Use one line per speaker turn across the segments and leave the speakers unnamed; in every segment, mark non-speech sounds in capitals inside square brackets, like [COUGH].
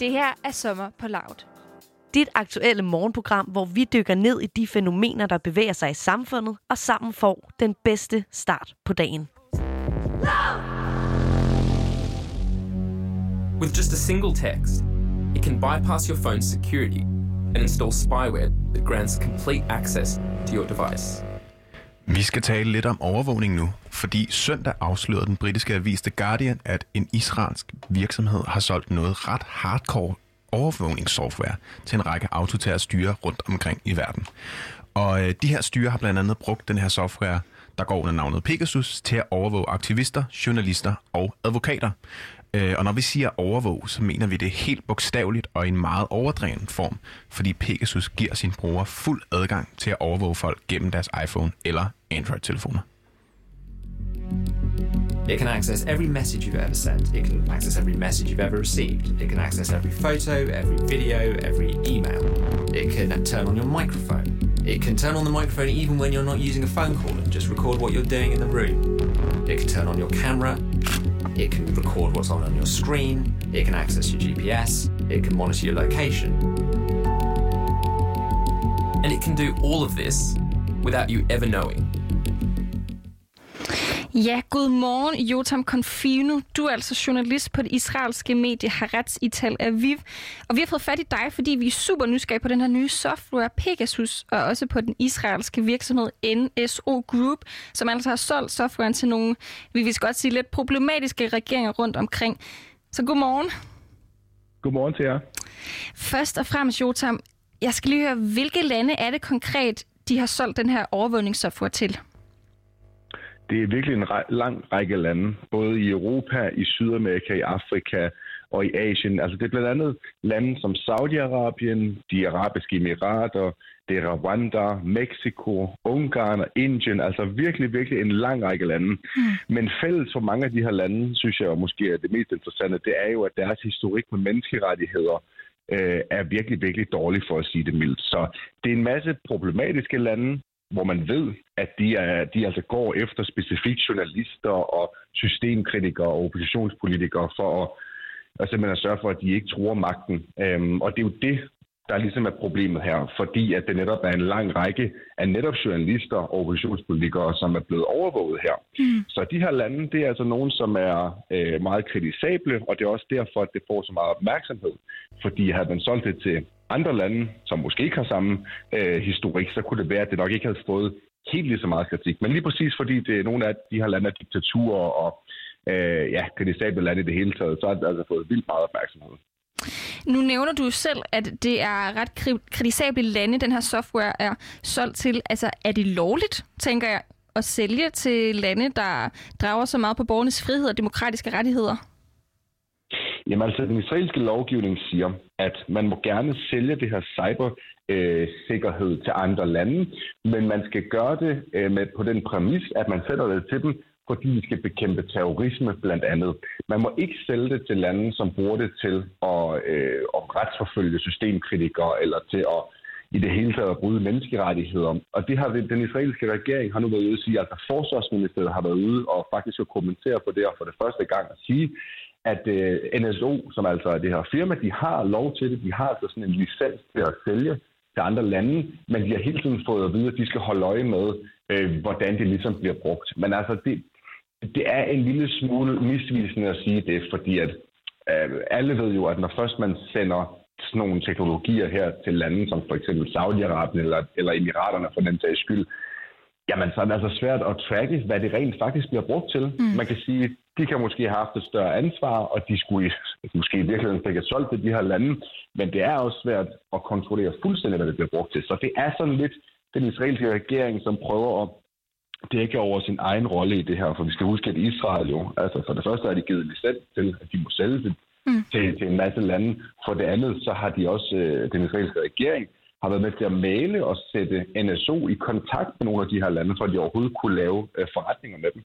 Det her er Sommer på Loud.
Dit aktuelle morgenprogram, hvor vi dykker ned i de fænomener, der bevæger sig i samfundet, og sammen får den bedste start på dagen.
With just a single text, it can bypass your phone's security and install spyware that grants complete access to your device.
Vi skal tale lidt om overvågning nu, fordi søndag afslørede den britiske avis The Guardian, at en israelsk virksomhed har solgt noget ret hardcore overvågningssoftware til en række autotære styre rundt omkring i verden. Og øh, de her styre har blandt andet brugt den her software, der går under navnet Pegasus, til at overvåge aktivister, journalister og advokater. Øh, og når vi siger overvåg, så mener vi det helt bogstaveligt og i en meget overdreven form, fordi Pegasus giver sine brugere fuld adgang til at overvåge folk gennem deres iPhone eller Android-telefoner.
It can access every message you've ever sent. It can access every message you've ever received. It can access every photo, every video, every email. It can turn on your microphone. It can turn on the microphone even when you're not using a phone call and just record what you're doing in the room. It can turn on your camera. It can record what's on your screen. It can access your GPS. It can monitor your location.
And it can do all of this without you ever knowing.
Ja, godmorgen, Jotam Konfino. Du er altså journalist på det israelske medie Haaretz i Tel Aviv. Og vi har fået fat i dig, fordi vi er super nysgerrige på den her nye software Pegasus, og også på den israelske virksomhed NSO Group, som altså har solgt softwaren til nogle, vi vil godt sige, lidt problematiske regeringer rundt omkring. Så godmorgen.
Godmorgen til jer.
Først og fremmest, Jotam, jeg skal lige høre, hvilke lande er det konkret, de har solgt den her overvågningssoftware til?
Det er virkelig en ræ- lang række lande, både i Europa, i Sydamerika, i Afrika og i Asien. Altså det er blandt andet lande som Saudi-Arabien, de arabiske emirater, det er Rwanda, Mexico, Ungarn og Indien. Altså virkelig, virkelig en lang række lande. Mm. Men fælles for mange af de her lande, synes jeg måske er det mest interessante, det er jo, at deres historik med menneskerettigheder øh, er virkelig, virkelig dårlig for at sige det mildt. Så det er en masse problematiske lande, hvor man ved, at de, er, de altså går efter specifikt journalister og systemkritikere og oppositionspolitikere for at, at simpelthen at sørge for, at de ikke tror magten. Øhm, og det er jo det, der ligesom er problemet her, fordi at det netop er en lang række af netop journalister og oppositionspolitikere, som er blevet overvåget her. Mm. Så de her lande, det er altså nogen, som er øh, meget kritisable, og det er også derfor, at det får så meget opmærksomhed. Fordi havde man solgt det til andre lande, som måske ikke har samme øh, historik, så kunne det være, at det nok ikke havde fået helt lige så meget kritik. Men lige præcis fordi det er nogle af de her lande er diktaturer og øh, ja, kritisable lande i det hele taget, så har det altså fået vildt meget opmærksomhed.
Nu nævner du selv, at det er ret kritisable lande, den her software er solgt til. Altså, er det lovligt, tænker jeg, at sælge til lande, der drager så meget på borgernes frihed og demokratiske rettigheder?
Jamen altså, den israelske lovgivning siger, at man må gerne sælge det her cybersikkerhed øh, til andre lande, men man skal gøre det øh, med, på den præmis, at man sætter det til dem, fordi de skal bekæmpe terrorisme blandt andet. Man må ikke sælge det til lande, som bruger det til at, øh, at retsforfølge systemkritikere eller til at i det hele taget at bryde menneskerettigheder. Og det har den israelske regering har nu været ude at sige, at altså forsvarsministeriet har været ude og faktisk at kommentere på det, og for det første gang at sige, at øh, NSO, som altså er det her firma, de har lov til det. De har altså sådan en licens til at sælge til andre lande, men de har hele tiden fået at vide, at de skal holde øje med, øh, hvordan det ligesom bliver brugt. Men altså, det, det er en lille smule misvisende at sige det, fordi at øh, alle ved jo, at når først man sender sådan nogle teknologier her til lande, som for eksempel Saudi-Arabien eller, eller Emiraterne for den sags skyld, jamen så er det altså svært at tracke, hvad det rent faktisk bliver brugt til. Mm. Man kan sige, de kan måske have haft et større ansvar, og de skulle måske i virkeligheden fik solgt til de her lande, men det er også svært at kontrollere fuldstændig, hvad det bliver brugt til. Så det er sådan lidt den israelske regering, som prøver at dække over sin egen rolle i det her, for vi skal huske, at Israel jo, altså for det første har de givet licens til, at de må sælge det mm. til, til en masse lande. For det andet, så har de også, øh, den israelske regering, har været med til at male og sætte NSO i kontakt med nogle af de her lande, for at de overhovedet kunne lave øh, forretninger med dem.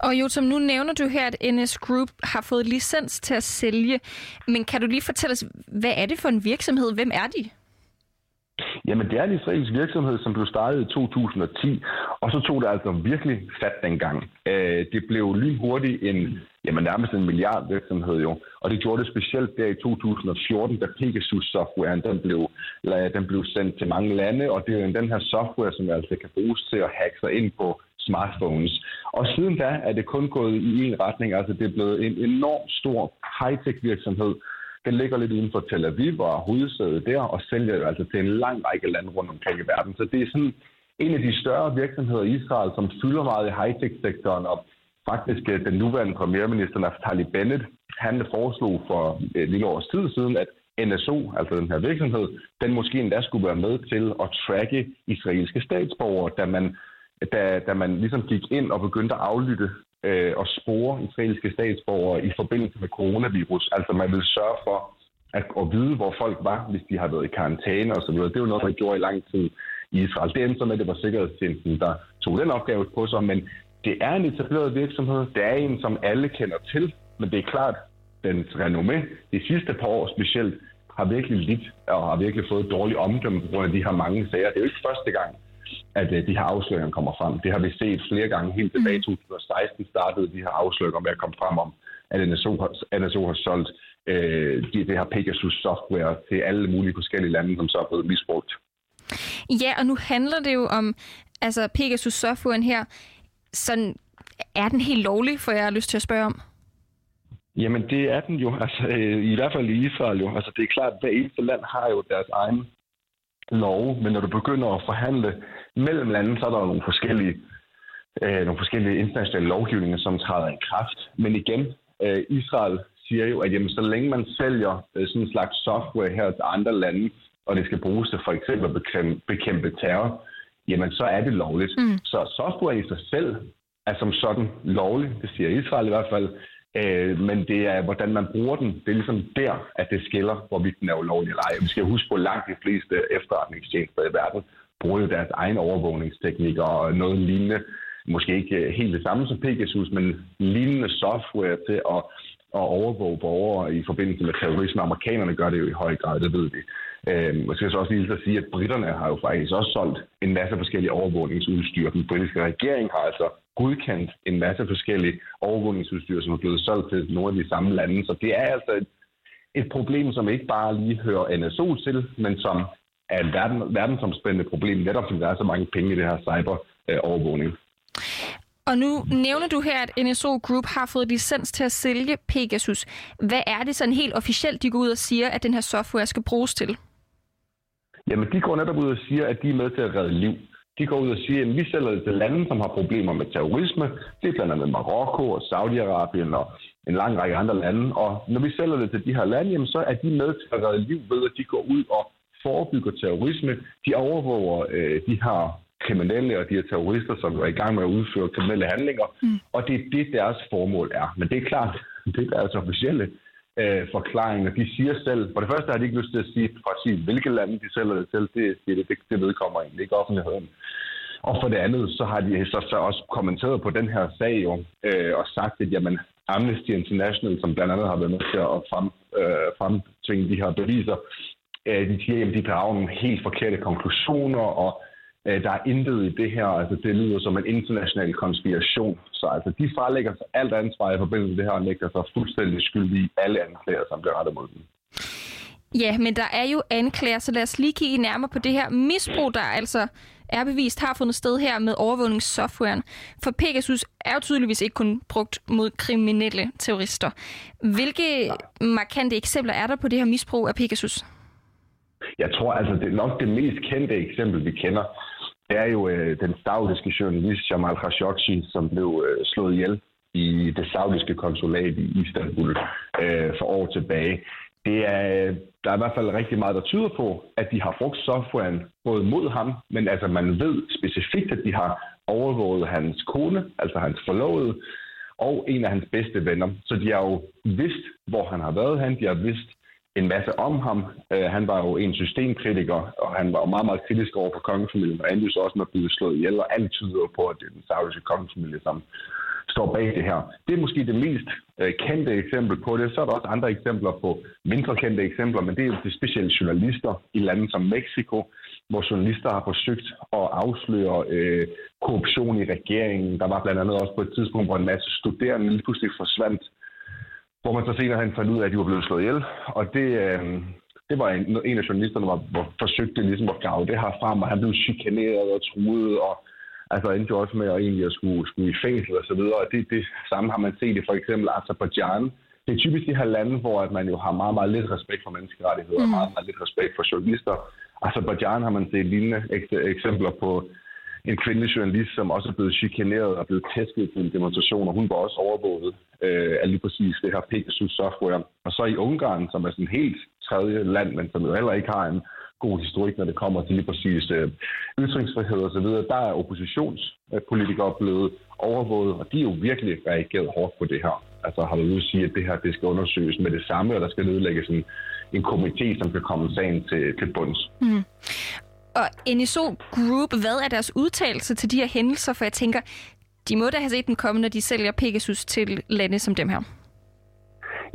Og jo, som nu nævner du her, at NS Group har fået licens til at sælge. Men kan du lige fortælle os, hvad er det for en virksomhed? Hvem er de?
Jamen, det er en israelsk virksomhed, som blev startet i 2010, og så tog det altså virkelig fat dengang. Øh, det blev lynhurtigt en, jamen nærmest en milliard virksomhed jo, og det gjorde det specielt der i 2014, da Pegasus-softwaren den blev, den blev sendt til mange lande, og det er jo den her software, som altså kan bruges til at hacke sig ind på smartphones. Og siden da er det kun gået i en retning, altså det er blevet en enorm stor high-tech virksomhed, den ligger lidt uden for Tel Aviv og hovedsædet der, og sælger jo altså til en lang række lande rundt omkring i verden. Så det er sådan en af de større virksomheder i Israel, som fylder meget i high-tech-sektoren, og faktisk øh, den nuværende premierminister Naftali Bennett, han foreslog for et lille års tid siden, at NSO, altså den her virksomhed, den måske endda skulle være med til at tracke israelske statsborgere, da man, da, da man ligesom gik ind og begyndte at aflytte øh, at spore israelske statsborgere i forbindelse med coronavirus. Altså man vil sørge for at, at vide, hvor folk var, hvis de har været i karantæne osv. Det er jo noget, man gjorde i lang tid i Israel. Det endte så med, at det var Sikkerhedstjenesten, der tog den opgave på sig, men det er en etableret virksomhed. Det er en, som alle kender til, men det er klart, dens renommé de sidste par år specielt har virkelig lidt og har virkelig fået dårlig omdømme på grund af de her mange sager. Det er jo ikke første gang, at øh, de her afsløringer kommer frem. Det har vi set flere gange. Helt tilbage i 2016 startede de her afsløringer med at komme frem om, at NSO har, NSO har solgt øh, de, det her Pegasus software til alle mulige forskellige lande, som så er blevet misbrugt.
Ja, og nu handler det jo om altså Pegasus softwaren her. Sådan, er den helt lovlig, for jeg har lyst til at spørge om?
Jamen, det er den jo. Altså, øh, I hvert fald i Israel jo. Altså, det er klart, at hver eneste land har jo deres egen lov, men når du begynder at forhandle mellem lande, så er der nogle forskellige, øh, nogle forskellige internationale lovgivninger, som træder i kraft. Men igen, øh, Israel siger jo, at jamen, så længe man sælger øh, sådan en slags software her til andre lande, og det skal bruges til for eksempel at bekæmpe, bekæmpe terror, jamen så er det lovligt. Mm. Så software i sig selv er som sådan lovligt, det siger Israel i hvert fald, Øh, men det er, hvordan man bruger den. Det er ligesom der, at det skiller, hvorvidt den er ulovlig eller ej. Vi skal huske på, at langt de fleste efterretningstjenester i verden bruger jo deres egen overvågningsteknik og noget lignende. Måske ikke helt det samme som Pegasus, men lignende software til at, at overvåge borgere i forbindelse med terrorisme. Amerikanerne gør det jo i høj grad, det ved vi. Øh, jeg skal så også lige så sige, at britterne har jo faktisk også solgt en masse forskellige overvågningsudstyr. Den britiske regering har altså godkendt en masse forskellige overvågningsudstyr, som er blevet solgt til nogle af de samme lande. Så det er altså et, et problem, som ikke bare lige hører NSO til, men som er et verden, verdensomspændende problem, netop fordi der er så mange penge i det her cyberovervågning.
Og nu nævner du her, at NSO Group har fået licens til at sælge Pegasus. Hvad er det sådan helt officielt, de går ud og siger, at den her software skal bruges til?
Jamen, de går netop ud og siger, at de er med til at redde liv. De går ud og siger, at vi sælger det til lande, som har problemer med terrorisme. Det er blandt andet Marokko og Saudi-Arabien og en lang række andre lande. Og når vi sælger det til de her lande, jamen, så er de med til at redde liv ved, at de går ud og forebygger terrorisme. De overvåger øh, de her kriminelle og de her terrorister, som er i gang med at udføre kriminelle handlinger. Mm. Og det er det, deres formål er. Men det er klart, [LAUGHS] det er deres officielle øh, forklaringer. De siger selv, for det første har de ikke lyst til at sige, præcis hvilke lande de sælger det til. Det, det, det, det vedkommer egentlig ikke offentligheden. Og for det andet, så har de så, så også kommenteret på den her sag jo, øh, og sagt, at jamen, Amnesty International, som blandt andet har været med til at frem, øh, fremtvinge de her beviser, øh, de siger, at de drager nogle helt forkerte konklusioner, og der er intet i det her. Altså, det lyder som en international konspiration. Så altså, de frelægger sig alt ansvar i forbindelse med det her og nægter sig fuldstændig skyldige i alle anklager, som bliver rettet mod dem.
Ja, men der er jo anklager, så lad os lige kigge nærmere på det her misbrug, der altså er bevist har fundet sted her med overvågningssoftwaren. For Pegasus er jo tydeligvis ikke kun brugt mod kriminelle terrorister. Hvilke markante eksempler er der på det her misbrug af Pegasus?
Jeg tror altså, det er nok det mest kendte eksempel, vi kender. Det er jo øh, den saudiske journalist Jamal Khashoggi, som blev øh, slået ihjel i det saudiske konsulat i Istanbul øh, for år tilbage. Det er, der er i hvert fald rigtig meget, der tyder på, at de har brugt softwaren både mod ham, men altså man ved specifikt, at de har overvåget hans kone, altså hans forlovede, og en af hans bedste venner. Så de har jo vidst, hvor han har været han, De har vidst, en masse om ham. Øh, han var jo en systemkritiker, og han var jo meget, meget kritisk over for kongefamilien, og endte så også med at blive slået ihjel, og alt tyder på, at det er den saudiske kongefamilie, som står bag det her. Det er måske det mest øh, kendte eksempel på det. Så er der også andre eksempler på mindre kendte eksempler, men det er jo de specielle journalister i lande som Mexico, hvor journalister har forsøgt at afsløre øh, korruption i regeringen. Der var blandt andet også på et tidspunkt, hvor en masse studerende lige pludselig forsvandt, hvor man så senere hen fandt ud af, at de var blevet slået ihjel. Og det, øh, det var en, en af journalisterne, der, der forsøgte ligesom at grave det her frem, og han blev chikaneret og truet, og altså endte jo også med at egentlig at skulle, skulle i fængsel og så videre. Og det, det samme har man set i for eksempel Azerbaijan. Det er typisk de her lande, hvor at man jo har meget, meget lidt respekt for menneskerettigheder mm. og meget, meget lidt respekt for journalister. Azerbaijan har man set lignende eksempler på en kvindelig journalist, som også er blevet chikaneret og blevet tæsket til en demonstration, og hun var også overvåget øh, af lige præcis det her Pegasus software. Og så i Ungarn, som er sådan et helt tredje land, men som jo heller ikke har en god historik, når det kommer til lige præcis øh, ytringsfrihed og så videre. Der er oppositionspolitikere blevet overvåget, og de er jo virkelig reageret hårdt på det her. Altså har været ude at sige, at det her det skal undersøges med det samme, og der skal nedlægges en, en komité, som kan komme sagen til, til bunds. Mm.
Og NSO Group, hvad er deres udtalelse til de her hændelser? For jeg tænker, de må da have set den komme, når de sælger Pegasus til lande som dem her.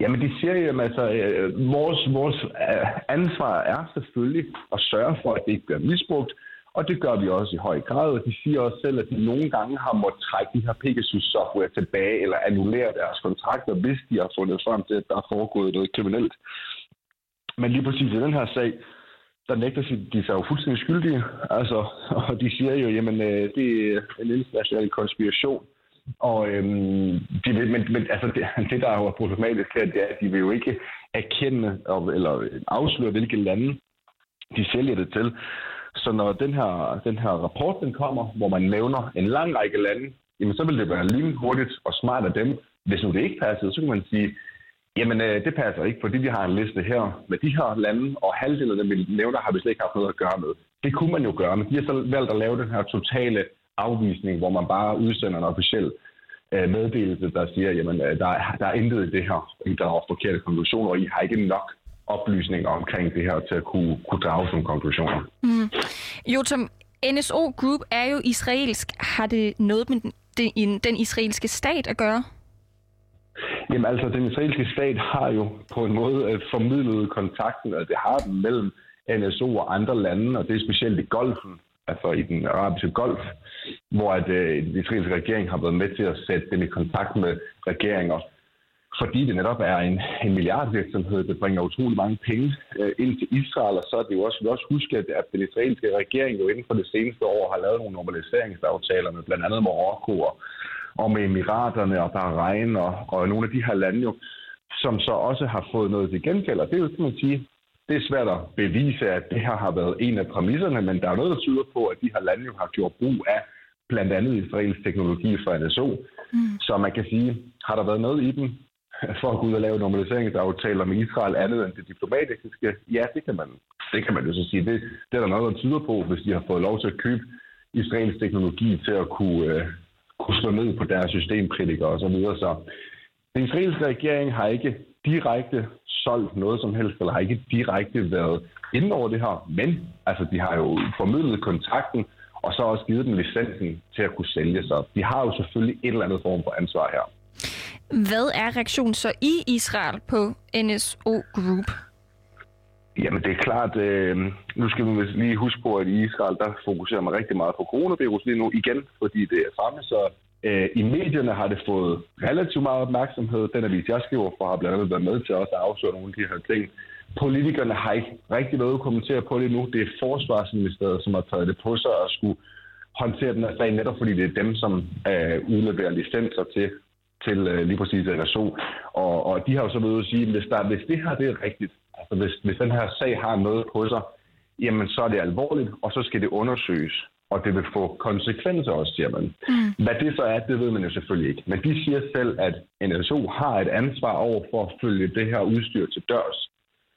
Jamen, de siger jo, at altså, øh, vores, vores øh, ansvar er selvfølgelig at sørge for, at det ikke bliver misbrugt, og det gør vi også i høj grad. Og de siger også selv, at de nogle gange har måttet trække de her Pegasus-software tilbage eller annullere deres kontrakter, hvis de har fundet frem til, at der er foregået noget kriminelt. Men lige præcis i den her sag, der nægter de sig jo fuldstændig skyldige. Altså, [LAUGHS] og de siger jo, jamen, øh, det er en international konspiration. Og øhm, de vil, men, men altså, det, [LAUGHS] det, der er jo problematisk her, det er, at de vil jo ikke erkende og, eller afsløre, hvilke lande de sælger det til. Så når den her, den her rapport den kommer, hvor man nævner en lang række lande, jamen så vil det være lige hurtigt og smart af dem. Hvis nu det ikke passer, så kan man sige, jamen øh, det passer ikke, fordi vi har en liste her med de her lande, og halvdelen af dem, vi nævner, har vi slet ikke haft noget at gøre med. Det kunne man jo gøre, men de har så valgt at lave den her totale afvisning, hvor man bare udsender en officiel øh, meddelelse, der siger, jamen øh, der, der er intet i det her, der er forkerte konklusioner, og I har ikke nok oplysninger omkring det her til at kunne, kunne drage nogle konklusioner. Mm.
Jotam, NSO Group er jo israelsk. Har det noget med den, den israelske stat at gøre?
Jamen altså, den israelske stat har jo på en måde øh, formidlet kontakten, og det har den mellem NSO og andre lande, og det er specielt i golfen, altså i den arabiske golf, hvor at, øh, den israelske regering har været med til at sætte dem i kontakt med regeringer, fordi det netop er en, en milliardvirksomhed, der bringer utrolig mange penge øh, ind til Israel, og så er det jo også, vi også huske, at, at den israelske regering jo inden for det seneste år har lavet nogle normaliseringsaftaler med blandt andet Marokko og, og med Emiraterne og Bahrain og, og nogle af de her lande jo, som så også har fået noget til gengæld. Og det er jo, kan man sige, det er svært at bevise, at det her har været en af præmisserne, men der er noget, der tyder på, at de her lande jo har gjort brug af blandt andet israelsk teknologi fra NSO. Mm. Så man kan sige, har der været noget i dem for at gå ud og lave normaliseringsaftaler med Israel andet end det diplomatiske? Ja, det kan man, det kan man jo så sige. Det, det er der noget, der tyder på, hvis de har fået lov til at købe israelsk teknologi til at kunne, øh, kunne slå ned på deres systemkritikere osv. Så, så den israelske regering har ikke direkte solgt noget som helst, eller har ikke direkte været inde over det her, men altså, de har jo formidlet kontakten, og så også givet dem licensen til at kunne sælge sig. De har jo selvfølgelig et eller andet form for ansvar her.
Hvad er reaktionen så i Israel på NSO Group?
Jamen det er klart, øh, nu skal vi lige huske på, at i Israel, der fokuserer man rigtig meget på coronavirus lige nu igen, fordi det er fremme, så øh, i medierne har det fået relativt meget opmærksomhed. Den avis, jeg skriver for, har blandt andet været med til også at afsløre nogle af de her ting. Politikerne har ikke rigtig noget at kommentere på det nu. Det er Forsvarsministeriet, som har taget det på sig og skulle håndtere den her sag, netop fordi det er dem, som øh, udleverer licenser til til øh, lige præcis NSO. Og, og de har jo så været ude at sige, at hvis, der, hvis det her det er rigtigt, altså hvis, hvis den her sag har noget på sig, jamen så er det alvorligt, og så skal det undersøges. Og det vil få konsekvenser også, siger man. Mm. Hvad det så er, det ved man jo selvfølgelig ikke. Men de siger selv, at NSO har et ansvar over for at følge det her udstyr til dørs,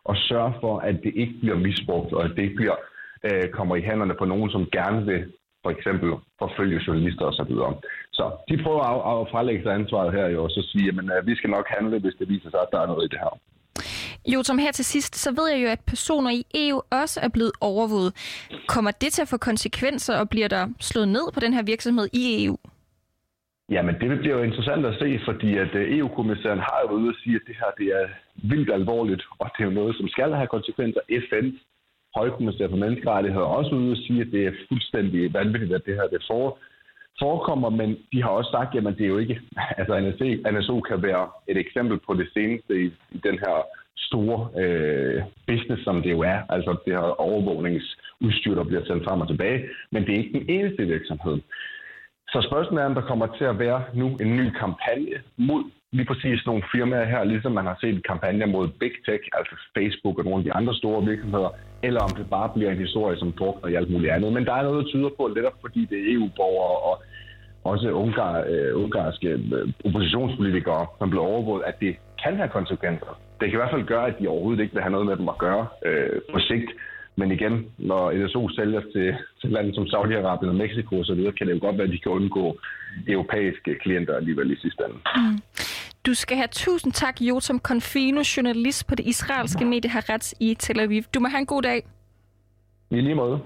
og sørge for, at det ikke bliver misbrugt, og at det ikke bliver, øh, kommer i hænderne på nogen, som gerne vil for eksempel forfølge journalister osv. Så, så de prøver at, at frelægge sig ansvaret her jo, og så sige, at øh, vi skal nok handle, hvis det viser sig, at der er noget i det her.
Jo, som her til sidst, så ved jeg jo, at personer i EU også er blevet overvåget. Kommer det til at få konsekvenser, og bliver der slået ned på den her virksomhed i EU?
Jamen, det bliver jo interessant at se, fordi at øh, EU-kommissæren har jo ude at sige, at det her det er vildt alvorligt, og det er jo noget, som skal have konsekvenser. FN's højkommissær for menneskerettigheder også ude og sige, at det er fuldstændig vanvittigt, at det her det for, forekommer, men de har også sagt, at det er jo ikke, altså NSO kan være et eksempel på det seneste i, i den her store øh, business, som det jo er, altså det her overvågningsudstyr, der bliver sendt frem og tilbage, men det er ikke den eneste virksomhed. Så spørgsmålet er, om der kommer til at være nu en ny kampagne mod lige præcis nogle firmaer her, ligesom man har set kampagner mod Big Tech, altså Facebook og nogle af de andre store virksomheder, eller om det bare bliver en historie, som drukner i alt muligt andet. Men der er noget, der tyder på, netop fordi det er EU-borgere og også ungar, øh, ungarske øh, oppositionspolitikere, som bliver overvåget, at det kan have konsekvenser. Det kan i hvert fald gøre, at de overhovedet ikke vil have noget med dem at gøre øh, på sigt. Men igen, når NSO sælger til, til lande som Saudi-Arabien og Mexico osv., kan det jo godt være, at de kan undgå europæiske klienter alligevel i sidste ende. Mm.
Du skal have tusind tak, Jotam Konfino, journalist på det israelske medie Haaretz i Tel Aviv. Du må have en god dag.
I lige måde.